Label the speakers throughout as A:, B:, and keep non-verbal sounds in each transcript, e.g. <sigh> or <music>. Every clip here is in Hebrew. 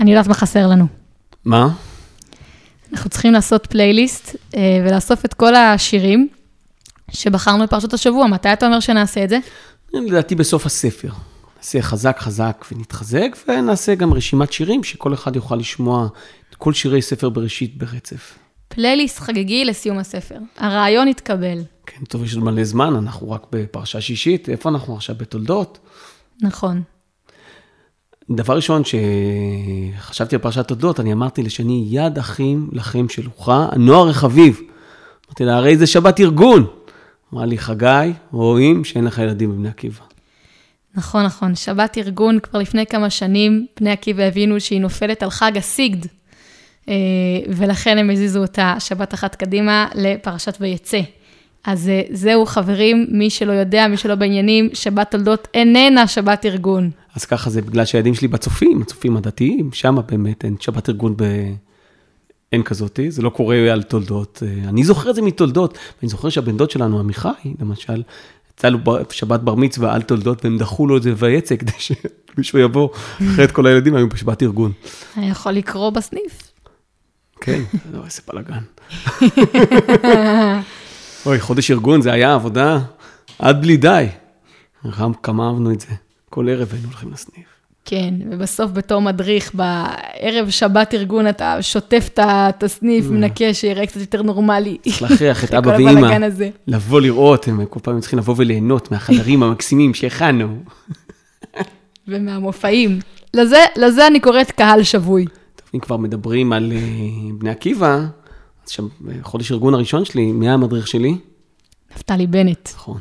A: אני יודעת מה חסר לנו.
B: מה?
A: אנחנו צריכים לעשות פלייליסט אה, ולאסוף את כל השירים שבחרנו בפרשת השבוע. מתי אתה אומר שנעשה את זה?
B: לדעתי בסוף הספר. נעשה חזק חזק ונתחזק, ונעשה גם רשימת שירים שכל אחד יוכל לשמוע את כל שירי ספר בראשית ברצף.
A: פלייליסט חגיגי לסיום הספר. הרעיון התקבל.
B: כן, טוב, יש עוד מלא זמן, אנחנו רק בפרשה שישית, איפה אנחנו עכשיו? בתולדות?
A: נכון.
B: דבר ראשון, שחשבתי על פרשת תולדות, אני אמרתי לשני, יד אחים לכם שלוחה, הנוער החביב. אמרתי לה, הרי זה שבת ארגון. אמרה לי, חגי, רואים שאין לך ילדים בבני עקיבא.
A: נכון, נכון. שבת ארגון, כבר לפני כמה שנים, בני עקיבא הבינו שהיא נופלת על חג הסיגד, אה, ולכן הם הזיזו אותה שבת אחת קדימה לפרשת ויצא. אז אה, זהו, חברים, מי שלא יודע, מי שלא בעניינים, שבת תולדות איננה שבת ארגון.
B: אז ככה זה בגלל שהילדים שלי בצופים, הצופים הדתיים, שם באמת אין שבת ארגון ב... אין כזאתי, זה לא קורה על תולדות. אה, אני זוכר את זה מתולדות, ואני זוכר שהבן דוד שלנו, עמיחי, למשל, יצא לו שבת בר מצווה על תולדות, והם דחו לו את זה ויצא, כדי שמישהו יבוא, אחרת כל הילדים היו בשבת ארגון.
A: היה יכול לקרוא בסניף.
B: כן, <laughs> איזה בלאגן. <laughs> אוי, חודש ארגון, זה היה עבודה עד בלי די. כמה אהבנו את זה. כל ערב היינו הולכים לסניף.
A: כן, ובסוף בתור מדריך, בערב שבת ארגון אתה שוטף את הסניף,
B: Mm.
A: מנקה, שיראה קצת יותר נורמלי.
B: צריך להכריח את <laughs> אבא ואימא. לבוא לראות, הם כל פעם צריכים לבוא וליהנות מהחדרים <laughs> המקסימים שהכנו. <laughs>
A: ומהמופעים. לזה, לזה אני קוראת קהל שבוי.
B: טוב, אם כבר מדברים על אה, בני עקיבא, אז שם, בחודש ארגון הראשון שלי, מי היה המדריך שלי?
A: נפתלי בנט.
B: נכון.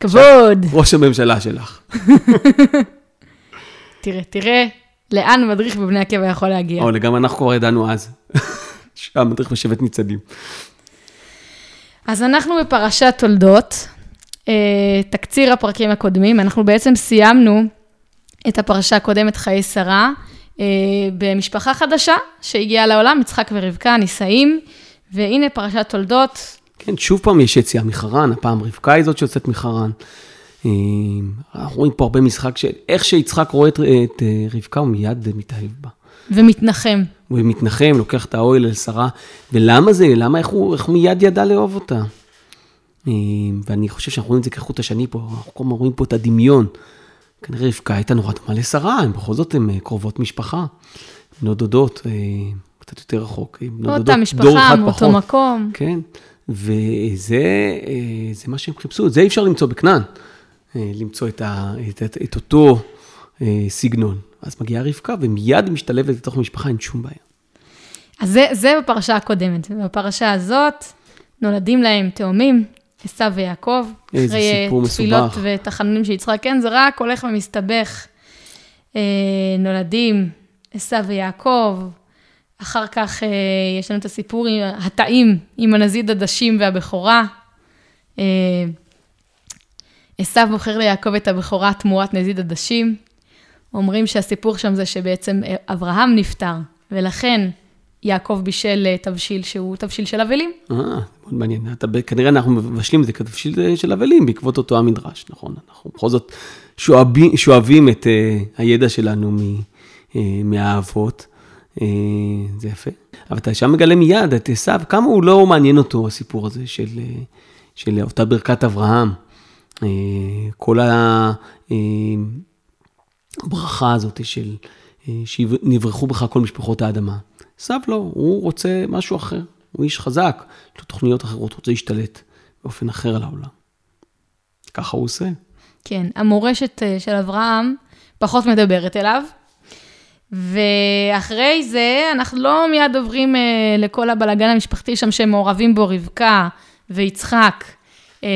A: כבוד.
B: ראש הממשלה שלך. <laughs>
A: תראה, תראה לאן מדריך בבני עקיבא יכול להגיע.
B: או, גם אנחנו כבר ידענו אז. <laughs> שהמדריך בשבט ניצנים.
A: אז אנחנו בפרשת תולדות, אה, תקציר הפרקים הקודמים, אנחנו בעצם סיימנו את הפרשה הקודמת, חיי שרה, אה, במשפחה חדשה שהגיעה לעולם, יצחק ורבקה, נישאים, והנה פרשת תולדות,
B: כן, שוב פעם יש יציאה מחרן, הפעם רבקה היא זאת שיוצאת מחרן. אה, אנחנו רואים פה הרבה משחק של איך שיצחק רואה את, את אה, רבקה, הוא מיד מתאהב בה.
A: ומתנחם.
B: הוא מתנחם, לוקח את האוהל אל שרה, ולמה זה? למה, איך הוא, איך הוא מיד ידע לאהוב אותה? אה, ואני חושב שאנחנו רואים את זה כחוט השני פה, אנחנו כל הזמן רואים פה את הדמיון. כנראה רבקה הייתה נורא דומה לשרה, הן בכל זאת הן קרובות משפחה. בנות דודות, קצת יותר רחוק.
A: אותה משפחה,
B: אחד
A: מאותו
B: פחות.
A: מקום.
B: כן, וזה אה, זה מה שהם חיפשו, את זה אי אפשר למצוא בכנען, אה, למצוא את, ה, את, את, את אותו אה, סגנון. אז מגיעה רבקה ומיד משתלבת לתוך המשפחה, אין שום בעיה.
A: אז זה, זה בפרשה הקודמת. ובפרשה הזאת נולדים להם תאומים, עשו ויעקב.
B: איזה
A: אחרי אה,
B: סיפור
A: תפילות
B: מסובך.
A: ותחנונים של יצחק, כן, זה רק הולך ומסתבך. נולדים עשו ויעקב, אחר כך אה, יש לנו את הסיפור עם התאים, עם הנזיד עדשים והבכורה. אה, עשו מוכר ליעקב את הבכורה תמורת נזיד עדשים. אומרים שהסיפור שם זה שבעצם אה, אברהם נפטר, ולכן יעקב בישל תבשיל שהוא תבשיל של אבלים.
B: אה, מאוד מעניין. אתה, כנראה אנחנו מבשלים את זה כתבשיל של אבלים בעקבות אותו המדרש, נכון? אנחנו בכל זאת שואבים, שואבים את uh, הידע שלנו מ, uh, מהאבות. Uh, זה יפה. אבל אתה שם מגלה מיד את עשיו, כמה הוא לא מעניין אותו, הסיפור הזה של, uh, של אותה ברכת אברהם. Uh, כל הברכה הזאת של שנברחו בך כל משפחות האדמה. עשיו לא, הוא רוצה משהו אחר. הוא איש חזק, יש לו תוכניות אחרות, הוא רוצה להשתלט באופן אחר על העולם. ככה הוא עושה.
A: כן, המורשת אה, של אברהם פחות מדברת אליו. ואחרי זה, אנחנו לא מיד עוברים אה, לכל הבלגן המשפחתי שם שמעורבים בו רבקה ויצחק, אה,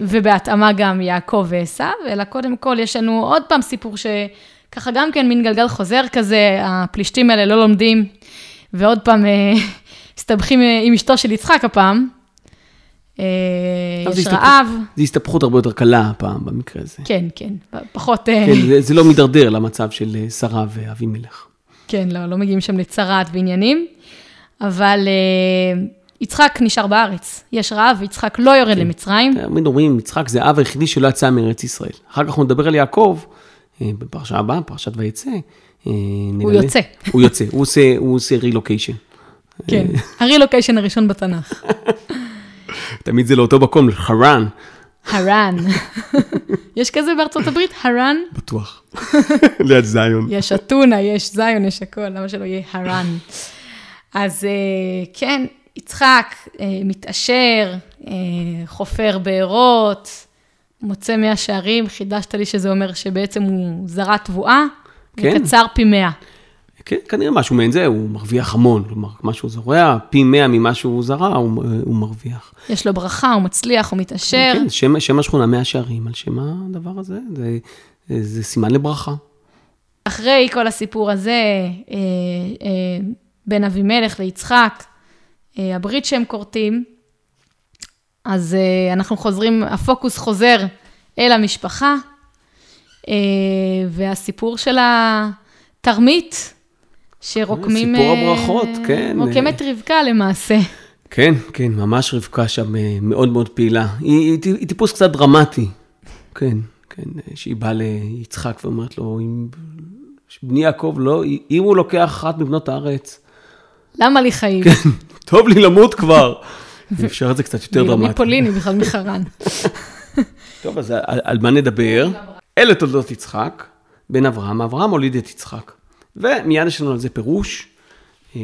A: ובהתאמה גם יעקב ועשו, אלא קודם כל יש לנו עוד פעם סיפור שככה גם כן מין גלגל חוזר כזה, הפלישתים האלה לא לומדים, ועוד פעם אה, <laughs> מסתבכים אה, עם אשתו של יצחק הפעם. אה, יש רעב,
B: זו הסתבכות הרבה יותר קלה הפעם במקרה הזה.
A: כן, כן, פחות... אה,
B: כן, זה, זה לא מידרדר למצב של אה, שרה ואבימלך.
A: כן, לא, לא מגיעים שם לצרעת ועניינים, אבל יצחק נשאר בארץ. יש רעב, ויצחק לא יורד למצרים.
B: תמיד אומרים, יצחק זה האב היחידי שלא יצא מארץ ישראל. אחר כך אנחנו נדבר על יעקב, בפרשה הבאה, פרשת ויצא.
A: הוא. יוצא.
B: הוא יוצא, הוא עושה, הוא עושה רילוקיישן.
A: כן, הרילוקיישן הראשון בתנ"ך. <laughs>
B: תמיד זה לאותו מקום, חרן,
A: הרן. יש כזה בארצות הברית? הרן?
B: בטוח. <laughs> ליד זיון.
A: יש אתונה, יש זיון, יש הכל, למה שלא יהיה הרן? אז אה, כן, יצחק אה, מתעשר, אה, חופר בארות, מוצא מאה שערים, חידשת לי שזה אומר שבעצם הוא זרע תבואה,
B: כן.
A: וקצר פי מאה.
B: כן, כנראה משהו מעין זה, הוא מרוויח המון. כלומר, מה שהוא זורע, פי 100 ממה שהוא זרע, הוא, הוא מרוויח.
A: יש לו ברכה, הוא מצליח, הוא מתעשר.
B: כן, שם, שם השכונה מאה שערים, על שם הדבר הזה, זה, זה סימן לברכה.
A: אחרי כל הסיפור הזה, אה, אה, בין אבימלך ליצחק, אה, הברית שהם כורתים, אז אה, אנחנו חוזרים, הפוקוס חוזר אל המשפחה, אה, והסיפור של התרמית, שרוקמים...
B: סיפור
A: אה,
B: הברכות, כן.
A: רוקמת רבקה למעשה.
B: כן, כן, ממש רבקה שם אה, מאוד מאוד פעילה. היא, היא, היא טיפוס קצת דרמטי. כן, כן, אה, שהיא באה ליצחק ואומרת לו, אם בני יעקב לא, אם הוא לוקח אחת מבנות הארץ,
A: למה לי חיים?
B: טוב לי למות כבר. אפשר את זה קצת יותר דרמטי.
A: מפולין, היא בכלל מחרן.
B: טוב, אז על, על מה נדבר? אלה תולדות יצחק, בן אברהם, אברהם הוליד את יצחק. ומיד יש לנו על זה פירוש. אה,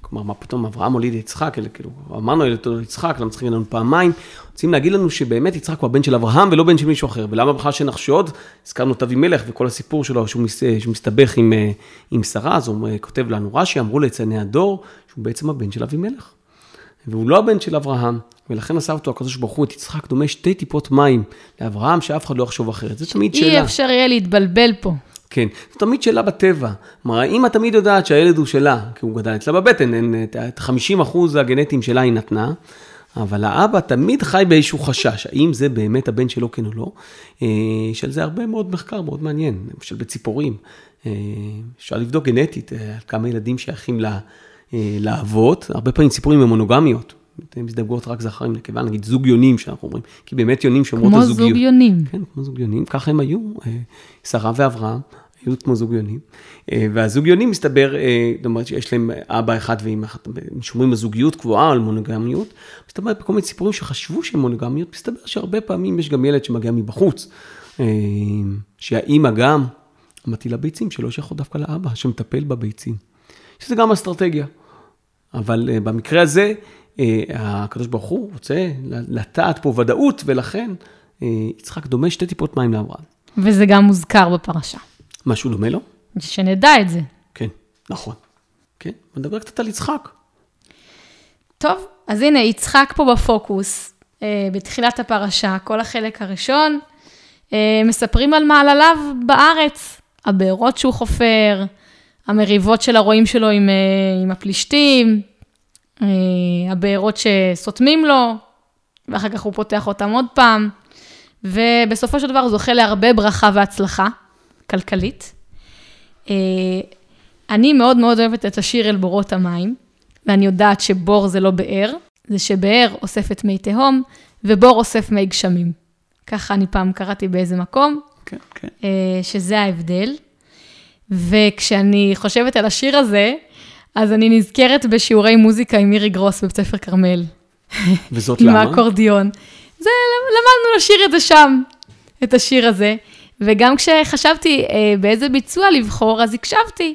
B: כלומר, מה פתאום אברהם הוליד יצחק, אלה כאילו, אמרנו אלה תולדות יצחק, למה צריכים לנו פעמיים? רוצים להגיד לנו שבאמת יצחק הוא הבן של אברהם ולא בן של מישהו אחר. ולמה בכלל שנחשוד? הזכרנו את אבימלך וכל הסיפור שלו, שהוא, מס, שהוא מסתבך עם, אה, עם שרה, אז הוא אה, כותב לנו רש"י, אמרו ליצני הדור, שהוא בעצם הבן של אבימלך. והוא לא הבן של אברהם, ולכן עשה אותו הקדוש ברוך הוא את יצחק דומה שתי טיפות מים לאברהם, שאף אחד לא יחשוב אחרת. זה תמיד
A: אי
B: שאלה.
A: אפשר יהיה להתבלבל פה.
B: כן, זו תמיד שאלה בטבע. כלומר, האמא תמיד יודעת שהילד הוא שלה, כי הוא גדל אצלה בבטן, אין, את 50 אחוז הגנטיים שלה היא נתנה, אבל האבא תמיד חי באיזשהו חשש, האם זה באמת הבן שלו כן או לא. אה, של זה הרבה מאוד מחקר מאוד מעניין, למשל בציפורים. אה, אפשר לבדוק גנטית אה, על כמה ילדים שייכים אה, לאבות, הרבה פעמים ציפורים הם מונוגמיות. מזדווגות רק זכר עם נקבה, נגיד זוג יונים שאנחנו אומרים, כי באמת יונים שאומרות
A: כמו
B: הזוגיות.
A: זוג יונים.
B: כן, כמו זוג יונים, ככה הם היו, אה, שרה ואברהם היו כמו זוג יונים. אה, והזוג יונים מסתבר, אה, זאת אומרת שיש להם אבא אחד ואמא אחת, הם שומרים על זוגיות קבועה, על מונוגמיות. מסתבר בכל מיני סיפורים שחשבו שהם מונוגמיות, מסתבר שהרבה פעמים יש גם ילד שמגיע מבחוץ, שהאימא גם מטילה ביצים, שלא שייכות דווקא לאבא, שמטפל בביצים. שזה גם אסטרטגיה. אבל במקרה הזה, הקדוש ברוך הוא רוצה לטעת פה ודאות, ולכן אה, יצחק דומה שתי טיפות מים לאברהם.
A: וזה גם מוזכר בפרשה.
B: משהו דומה לו?
A: שנדע את זה.
B: כן, נכון. כן, נדבר קצת על יצחק.
A: טוב, אז הנה, יצחק פה בפוקוס, אה, בתחילת הפרשה, כל החלק הראשון, אה, מספרים על מעלליו בארץ, הבארות שהוא חופר, המריבות של הרועים שלו עם, אה, עם הפלישתים, אה, הבארות שסותמים לו, ואחר כך הוא פותח אותם עוד פעם, ובסופו של דבר הוא זוכה להרבה ברכה והצלחה כלכלית. אה, אני מאוד מאוד אוהבת את השיר אל בורות המים, ואני יודעת שבור זה לא באר, זה שבאר אוספת מי תהום, ובור אוסף מי גשמים. ככה אני פעם קראתי באיזה מקום,
B: כן, כן.
A: אה, שזה ההבדל. וכשאני חושבת על השיר הזה, אז אני נזכרת בשיעורי מוזיקה עם מירי גרוס בבית ספר כרמל.
B: וזאת
A: עם
B: למה?
A: האקורדיון. זה, למדנו לשיר את זה שם, את השיר הזה. וגם כשחשבתי אה, באיזה ביצוע לבחור, אז הקשבתי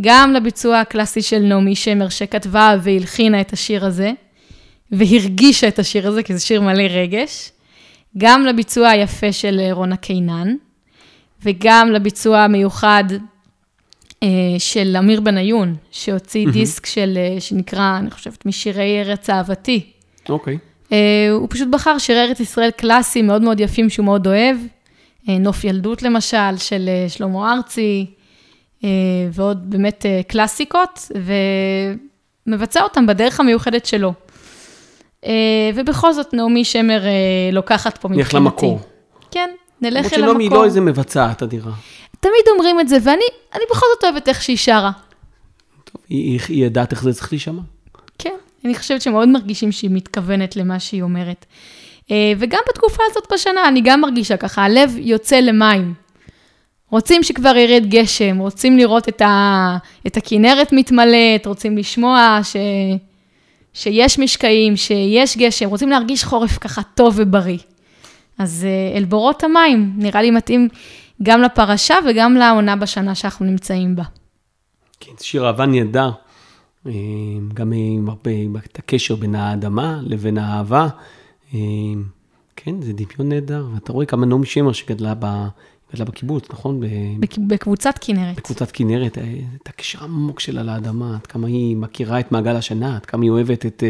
A: גם לביצוע הקלאסי של נעמי שמר, שכתבה והלחינה את השיר הזה, והרגישה את השיר הזה, כי זה שיר מלא רגש, גם לביצוע היפה של רונה קינן, וגם לביצוע המיוחד של אמיר בניון, שהוציא דיסק של, אה, שנקרא, אני חושבת, משירי ארץ אהבתי.
B: אוקיי.
A: אה, הוא פשוט בחר שירי ארץ ישראל קלאסיים מאוד מאוד יפים שהוא מאוד אוהב. אה, נוף ילדות למשל, של אה, שלמה ארצי, אה, ועוד באמת אה, קלאסיקות, ומבצע אותם בדרך המיוחדת שלו. אה, ובכל זאת, נעמי שמר אה, לוקחת פה מבחינתי.
B: נלך למקור.
A: נלך
B: למרות
A: אל
B: שנעמי היא
A: המקור.
B: לא איזה מבצעת אדירה.
A: תמיד אומרים את זה, ואני אני בכל זאת אוהבת איך שהיא שרה.
B: טוב, היא, היא, ידעת איך זה צריך להישמע.
A: כן, אני חושבת שמאוד מרגישים שהיא מתכוונת למה שהיא אומרת. אה, וגם בתקופה הזאת בשנה, אני גם מרגישה ככה, הלב יוצא למים. רוצים שכבר ירד גשם, רוצים לראות את, ה, את הכנרת מתמלאת, רוצים לשמוע ש, שיש משקעים, שיש גשם, רוצים להרגיש חורף ככה טוב ובריא. אז אל בורות המים, נראה לי מתאים גם לפרשה וגם לעונה בשנה שאנחנו נמצאים בה.
C: כן, שיר אהבה נהדר, אה, גם עם הרבה, את הקשר בין האדמה לבין האהבה. אה, כן, זה דמיון נהדר, ואתה רואה כמה נעמי שמר שגדלה ב... גדלה בקיבוץ, נכון?
A: בקבוצת כנרת.
C: בקבוצת כנרת, אה, את הקשר העמוק שלה לאדמה, עד כמה היא מכירה את מעגל השנה, עד כמה היא אוהבת את,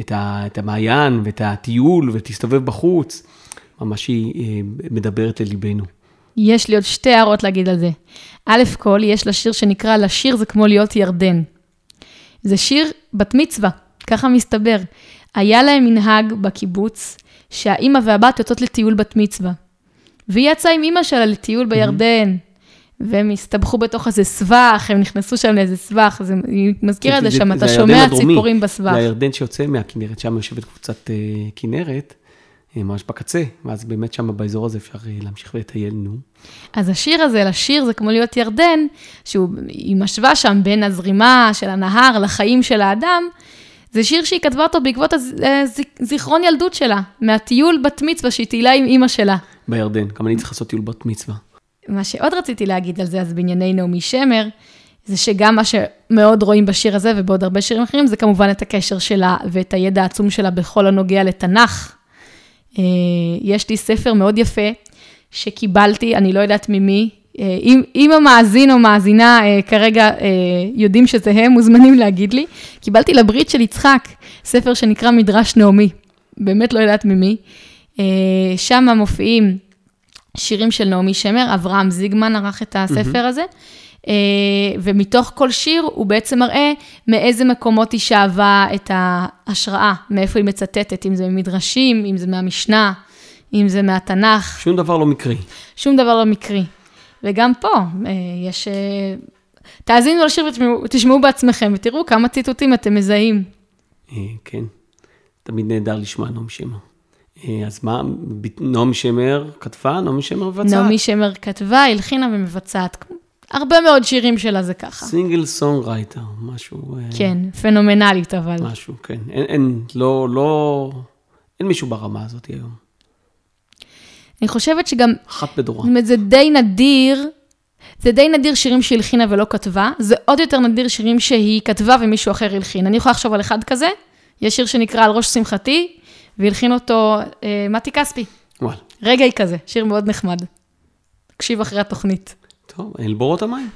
C: את, ה, את המעיין ואת הטיול ותסתובב בחוץ. ממש היא מדברת לליבנו.
A: יש לי עוד שתי הערות להגיד על זה. א' כל, יש לה שיר שנקרא לשיר זה כמו להיות ירדן. זה שיר בת מצווה, ככה מסתבר. היה להם מנהג בקיבוץ שהאימא והבת יוצאות לטיול בת מצווה. והיא יצאה עם אימא שלה לטיול בירדן, והם הסתבכו בתוך איזה סבך, הם נכנסו שם לאיזה סבך, זה, היא מזכירה את זה שם, אתה שומע ציפורים בסבך.
C: זה הירדן שיוצא מהכנרת, שם יושבת קבוצת uh, כנרת. אה, ממש בקצה, ואז באמת שם באזור הזה אפשר אה, להמשיך ולטייל, נו.
A: אז השיר הזה, לשיר זה כמו להיות ירדן, שהיא משווה שם בין הזרימה של הנהר לחיים של האדם, זה שיר שהיא כתבה אותו בעקבות הזיכרון אה, ילדות שלה, מהטיול בת מצווה שהיא טיילה עם אימא שלה.
C: בירדן, גם אני צריך לעשות טיול בת מצווה.
A: מה שעוד רציתי להגיד על זה, אז בענייני נעמי שמר, זה שגם מה שמאוד רואים בשיר הזה ובעוד הרבה שירים אחרים, זה כמובן את הקשר שלה ואת הידע העצום שלה בכל הנוגע לתנ"ך, אה, יש לי ספר מאוד יפה שקיבלתי, אני לא יודעת ממי. אה, אם, אם המאזין או מאזינה אה, כרגע יודעים שזה הם, מוזמנים להגיד לי. קיבלתי לברית של יצחק, ספר שנקרא מדרש נעמי, באמת לא יודעת ממי. שם מופיעים שירים של נעמי שמר, אברהם זיגמן ערך את הספר הזה. אה, ומתוך כל שיר הוא בעצם מראה מאיזה מקומות היא שאבה את ההשראה, מאיפה היא מצטטת, אם זה ממדרשים, אם זה מהמשנה, אם זה מהתנ"ך.
C: שום דבר לא מקרי.
A: שום דבר לא מקרי. וגם פה אה, יש... אה, תאזינו לשיר ותשמעו בעצמכם ותראו כמה ציטוטים אתם מזהים.
C: כן, תמיד נהדר לשמוע נעמי שמר. אז מה, נעמי שמר כתבה, נעמי שמר מבצעת?
A: נעמי שמר כתבה, הלחינה ומבצעת. הרבה מאוד שירים שלה זה ככה.
C: סינגל סונג רייטר, משהו...
A: אה, כן, פנומנלית אבל.
C: משהו, כן. אין, אין, לא, לא, אין מישהו ברמה הזאת היום.
A: אני חושבת שגם...
C: אחת בדורה.
A: זאת אומרת, זה די נדיר, זה די נדיר שירים שהיא הלחינה ולא כתבה, זה עוד יותר נדיר שירים שהיא כתבה ומישהו אחר הלחין. אני יכולה לחשוב על אחד כזה, יש שיר שנקרא על ראש שמחתי, והלחין אותו אה, מתי כספי.
C: וואל.
A: רגעי כזה, שיר מאוד נחמד. תקשיב אחרי התוכנית.
C: טוב, אל בורות המים.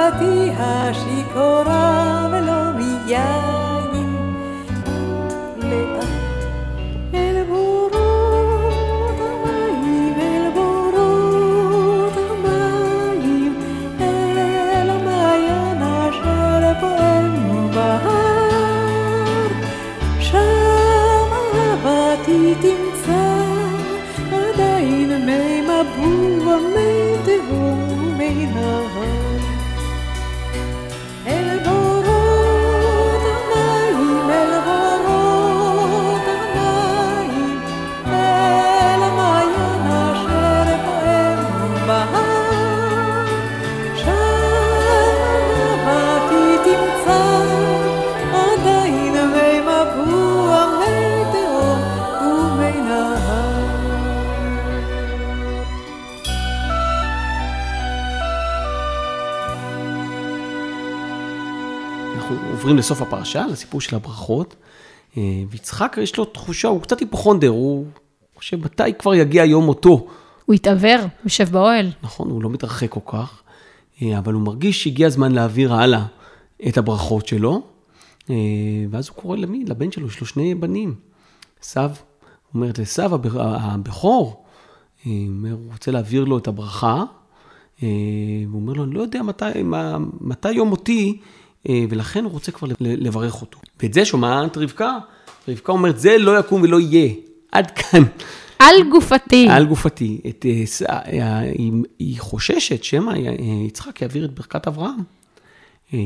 D: אהבתי
C: השיכורה ולא מיין
B: לסוף הפרשה, לסיפור של הברכות. אה, ויצחק, יש לו תחושה, הוא קצת היפוכונדר, הוא חושב מתי כבר יגיע יום מותו.
A: הוא התעוור, הוא יושב באוהל.
B: נכון, הוא לא מתרחק כל כך, אה, אבל הוא מרגיש שהגיע הזמן להעביר הלאה את הברכות שלו. אה, ואז הוא קורא למי? לבן שלו, יש לו שני בנים. עשו, הוא אומר לעשו הב- הבכור, הוא אומר, הוא רוצה להעביר לו את הברכה, והוא אומר לו, אני לא יודע מתי, מתי יום מותי, ולכן הוא רוצה כבר לברך אותו. ואת זה שומעת רבקה, רבקה אומרת, זה לא יקום ולא יהיה, עד כאן.
A: על גופתי.
B: על גופתי. את, אה, אה, היא, היא חוששת שמא אה, יצחק יעביר את ברכת אברהם אה,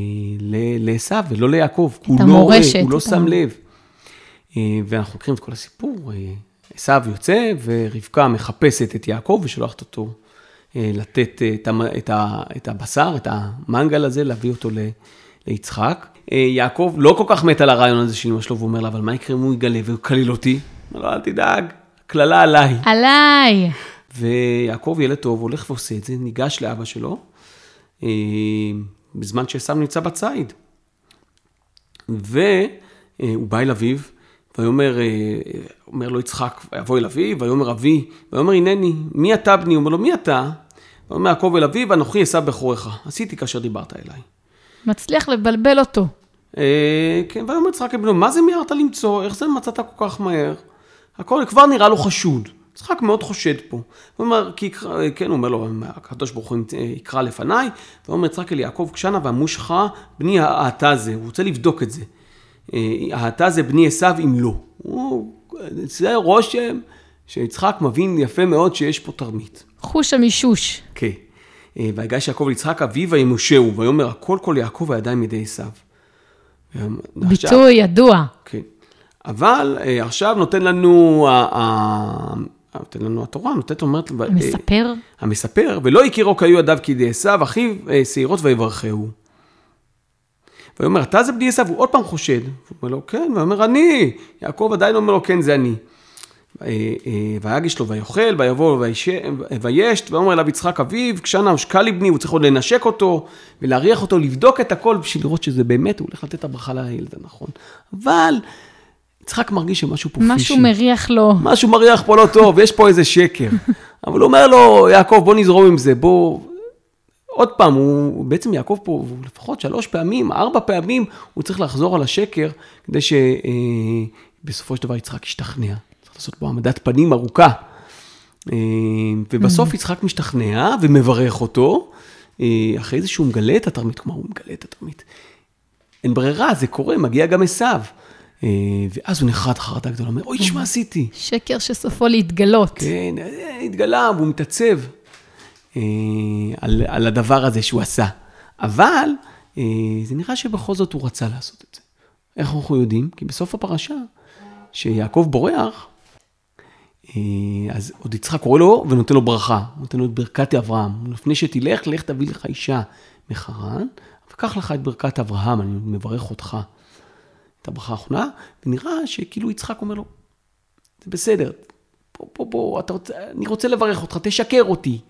B: לעשו ולא ליעקב. הוא לא
A: המורשת,
B: הוא לא
A: את
B: שם לב. אה, ואנחנו מכירים את כל הסיפור. אה, עשו יוצא ורבקה מחפשת את יעקב ושולחת אותו אה, לתת אה, את, את, את הבשר, את המנגל הזה, להביא אותו ל, ליצחק. אה, יעקב לא כל כך מת על הרעיון הזה של אמא שלו, והוא אומר לה, אבל מה יקרה אם הוא יגלה ויקלל אותי? אומר לו, אל תדאג, קללה עליי.
A: עליי.
B: ויעקב ילד טוב, הולך ועושה את זה, ניגש לאבא שלו, אה, בזמן שעשו נמצא בציד. והוא בא אל אביו, ויאמר, אה, אומר לו יצחק, ויבוא אל אביו, ויאמר אבי, ויאמר הנני, מי אתה בני? הוא אומר לו, מי אתה? ויאמר יעקב אל אביו, אנוכי עשו בכורך, עשיתי כאשר דיברת אליי.
A: מצליח לבלבל אותו.
B: אה, כן, ויאמר יצחק לבנו, מה זה מיהרת למצוא? איך זה מצאת כל כך מהר? הכל כבר נראה לו חשוד. יצחק מאוד חושד פה. הוא אומר, כי יקרא, כן, הוא אומר לו, הקדוש ברוך הוא יקרא לפניי, ואומר יצחק אל יעקב, קשנה ואמושך בני האתה זה, הוא רוצה לבדוק את זה. אה, האתה זה בני עשיו אם לא. הוא, זה רושם שיצחק מבין יפה מאוד שיש פה תרמית.
A: חוש המישוש.
B: כן. אה, ויגש יעקב ליצחק אביו וימושהו, ויאמר הכל כל יעקב הידיים ידי עשיו.
A: ביטוי ידוע.
B: כן. אבל אה, עכשיו נותן לנו, נותן לנו התורה, נותנת, אומרת, אה,
A: המספר.
B: המספר, ולא הכירו כי היו ידיו כידי עשיו, אחיו אה, שעירות ויברכהו. ויאמר, אתה זה בני עשיו, הוא עוד פעם חושד. הוא אומר לו, כן, ויאמר, אני. יעקב עדיין אומר לו, כן, זה אני. אה, אה, ויגש לו ויאכל, ויבוא ויש- וישת, ויאמר אליו יצחק אביו, קשנה ושקע לי בני, הוא צריך עוד לנשק אותו, ולהריח אותו, לבדוק את הכל, בשביל לראות שזה באמת, הוא הולך לתת את הברכה לילד הנכון. אבל יצחק מרגיש שמשהו פה פישי.
A: משהו מריח לו.
B: משהו מריח פה לא טוב, יש פה איזה שקר. <laughs> אבל הוא אומר לו, יעקב, בוא נזרום עם זה, בוא... עוד פעם, הוא, בעצם יעקב פה, הוא לפחות שלוש פעמים, ארבע פעמים, הוא צריך לחזור על השקר, כדי שבסופו של דבר יצחק ישתכנע. לעשות פה העמדת פנים ארוכה. אה, ובסוף יצחק משתכנע ומברך אותו, אה, אחרי זה שהוא מגלה את התרמית, כלומר, הוא מגלה את התרמית. אין ברירה, זה קורה, מגיע גם עשיו. אה, ואז הוא נחרד חרדה גדולה, אומר, אוי, מה עשיתי?
A: שקר שסופו להתגלות.
B: כן, התגלה, והוא מתעצב על, על הדבר הזה שהוא עשה. אבל זה נראה שבכל זאת הוא רצה לעשות את זה. איך אנחנו יודעים? כי בסוף הפרשה, שיעקב בורח, אז עוד יצחק קורא לו ונותן לו ברכה, נותן לו את ברכת אברהם. לפני שתלך, לך תביא לך אישה מחרן, וקח לך את ברכת אברהם, אני מברך אותך. את הברכה האחרונה, ונראה שכאילו יצחק אומר לו, זה בסדר, בוא, בוא, בוא, אתה רוצה, אני רוצה לברך אותך, תשקר אותי.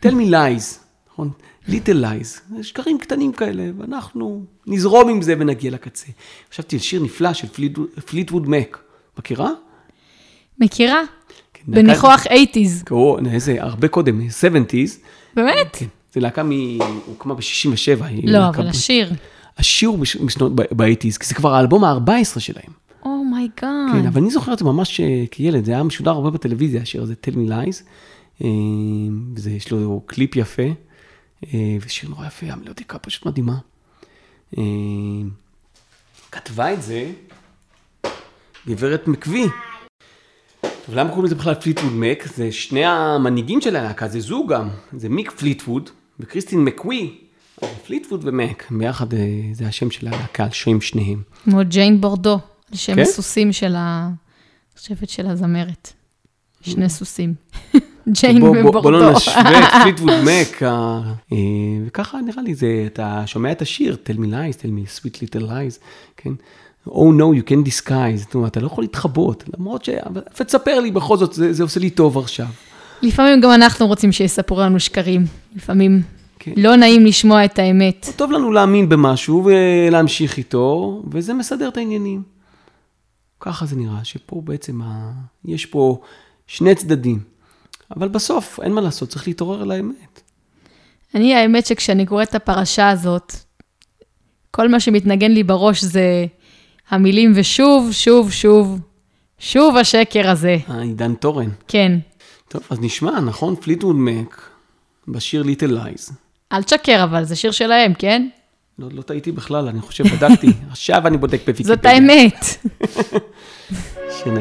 B: tell me lies, נכון? little lies, שקרים קטנים כאלה, ואנחנו נזרום עם זה ונגיע לקצה. חשבתי על שיר נפלא של פליטווד מק. מכירה?
A: מכירה?
B: כן,
A: בניחוח 80's.
B: קראו, איזה, הרבה קודם, 70's.
A: באמת?
B: כן. זה להקה מ... הוקמה ב-67.
A: לא, אבל השיר.
B: השיר הוא בשנות, ב-80's, כי זה כבר האלבום ה-14 שלהם.
A: Oh my God.
B: כן, אבל אני זוכר את זה ממש אה, כילד, זה היה משודר הרבה בטלוויזיה, השיר הזה, Tell Me Lies. אה, וזה, יש לו קליפ יפה, אה, ושיר נורא יפה, המלודיקה פשוט מדהימה. כתבה את זה גברת מקווי. טוב, למה קוראים לזה בכלל פליטווד מק? זה שני המנהיגים של הלהקה, זה זוג גם, זה מיק פליטווד וקריסטין מקווי. פליטווד ומק, ביחד אה, זה השם של הלהקה, על שם שניהם.
A: כמו ג'יין בורדו, על שם
B: כן?
A: הסוסים של ה... אני חושבת של הזמרת. שני סוסים. <laughs> ג'יין
B: בוא, בוא, בוא לא
A: ובורדו.
B: נשווה את <laughs> פליטווד מק, אה, וככה נראה לי, זה, אתה שומע את השיר, tell me lies, tell me sweet little lies, כן? Oh no, you can disguise, זאת אומרת, אתה לא יכול להתחבא, למרות ש... אבל תספר לי בכל זאת, זה, זה עושה לי טוב עכשיו.
A: לפעמים גם אנחנו רוצים שיספרו לנו שקרים. לפעמים
B: כן.
A: לא נעים לשמוע את האמת.
B: טוב לנו להאמין במשהו ולהמשיך איתו, וזה מסדר את העניינים. ככה זה נראה, שפה בעצם ה... יש פה שני צדדים. אבל בסוף, אין מה לעשות, צריך להתעורר על האמת.
A: אני, האמת שכשאני קוראת את הפרשה הזאת, כל מה שמתנגן לי בראש זה המילים ושוב, שוב, שוב, שוב השקר הזה.
B: עידן תורן.
A: כן.
B: טוב, אז נשמע, נכון? פליטווד מק, בשיר Little Lies.
A: אל תשקר אבל, זה שיר שלהם, כן?
B: לא, לא טעיתי בכלל, אני חושב, בדקתי. <laughs> עכשיו אני בודק בוויקיפדיה.
A: זאת האמת. <laughs>
B: שיר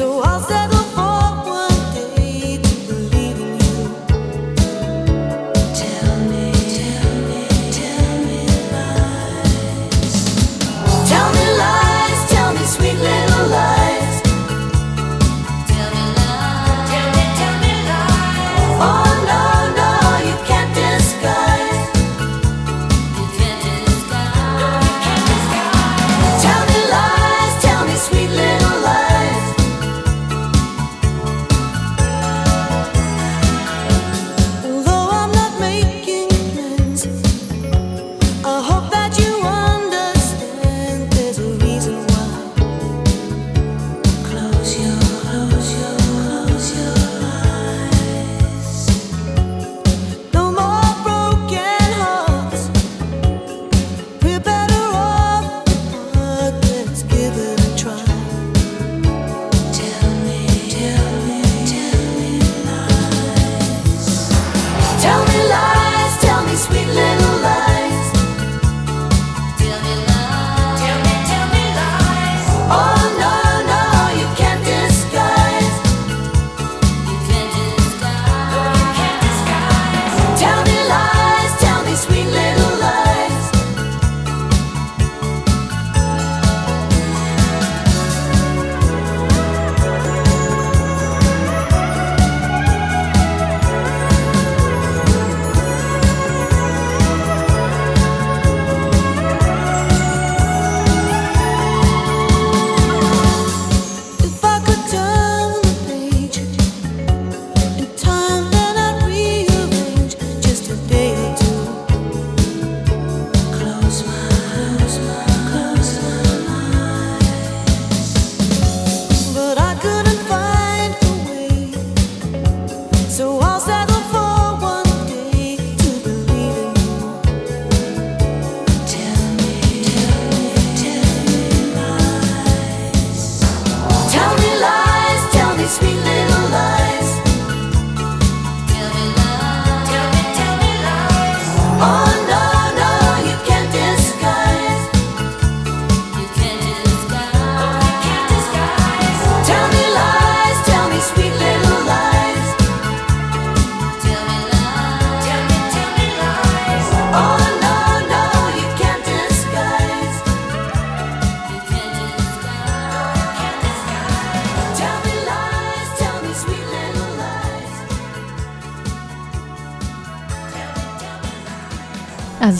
C: So I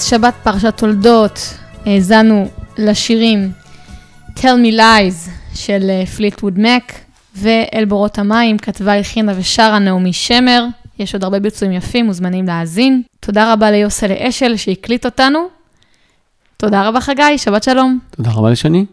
A: שבת פרשת תולדות, האזנו לשירים Tell Me Lies של פליטווד מק, ואל בורות המים כתבה, הלחינה ושרה נעמי שמר. יש עוד הרבה ביצועים יפים, מוזמנים להאזין. תודה רבה ליוסל אשל שהקליט אותנו. תודה רבה חגי, שבת שלום.
B: תודה רבה לשני.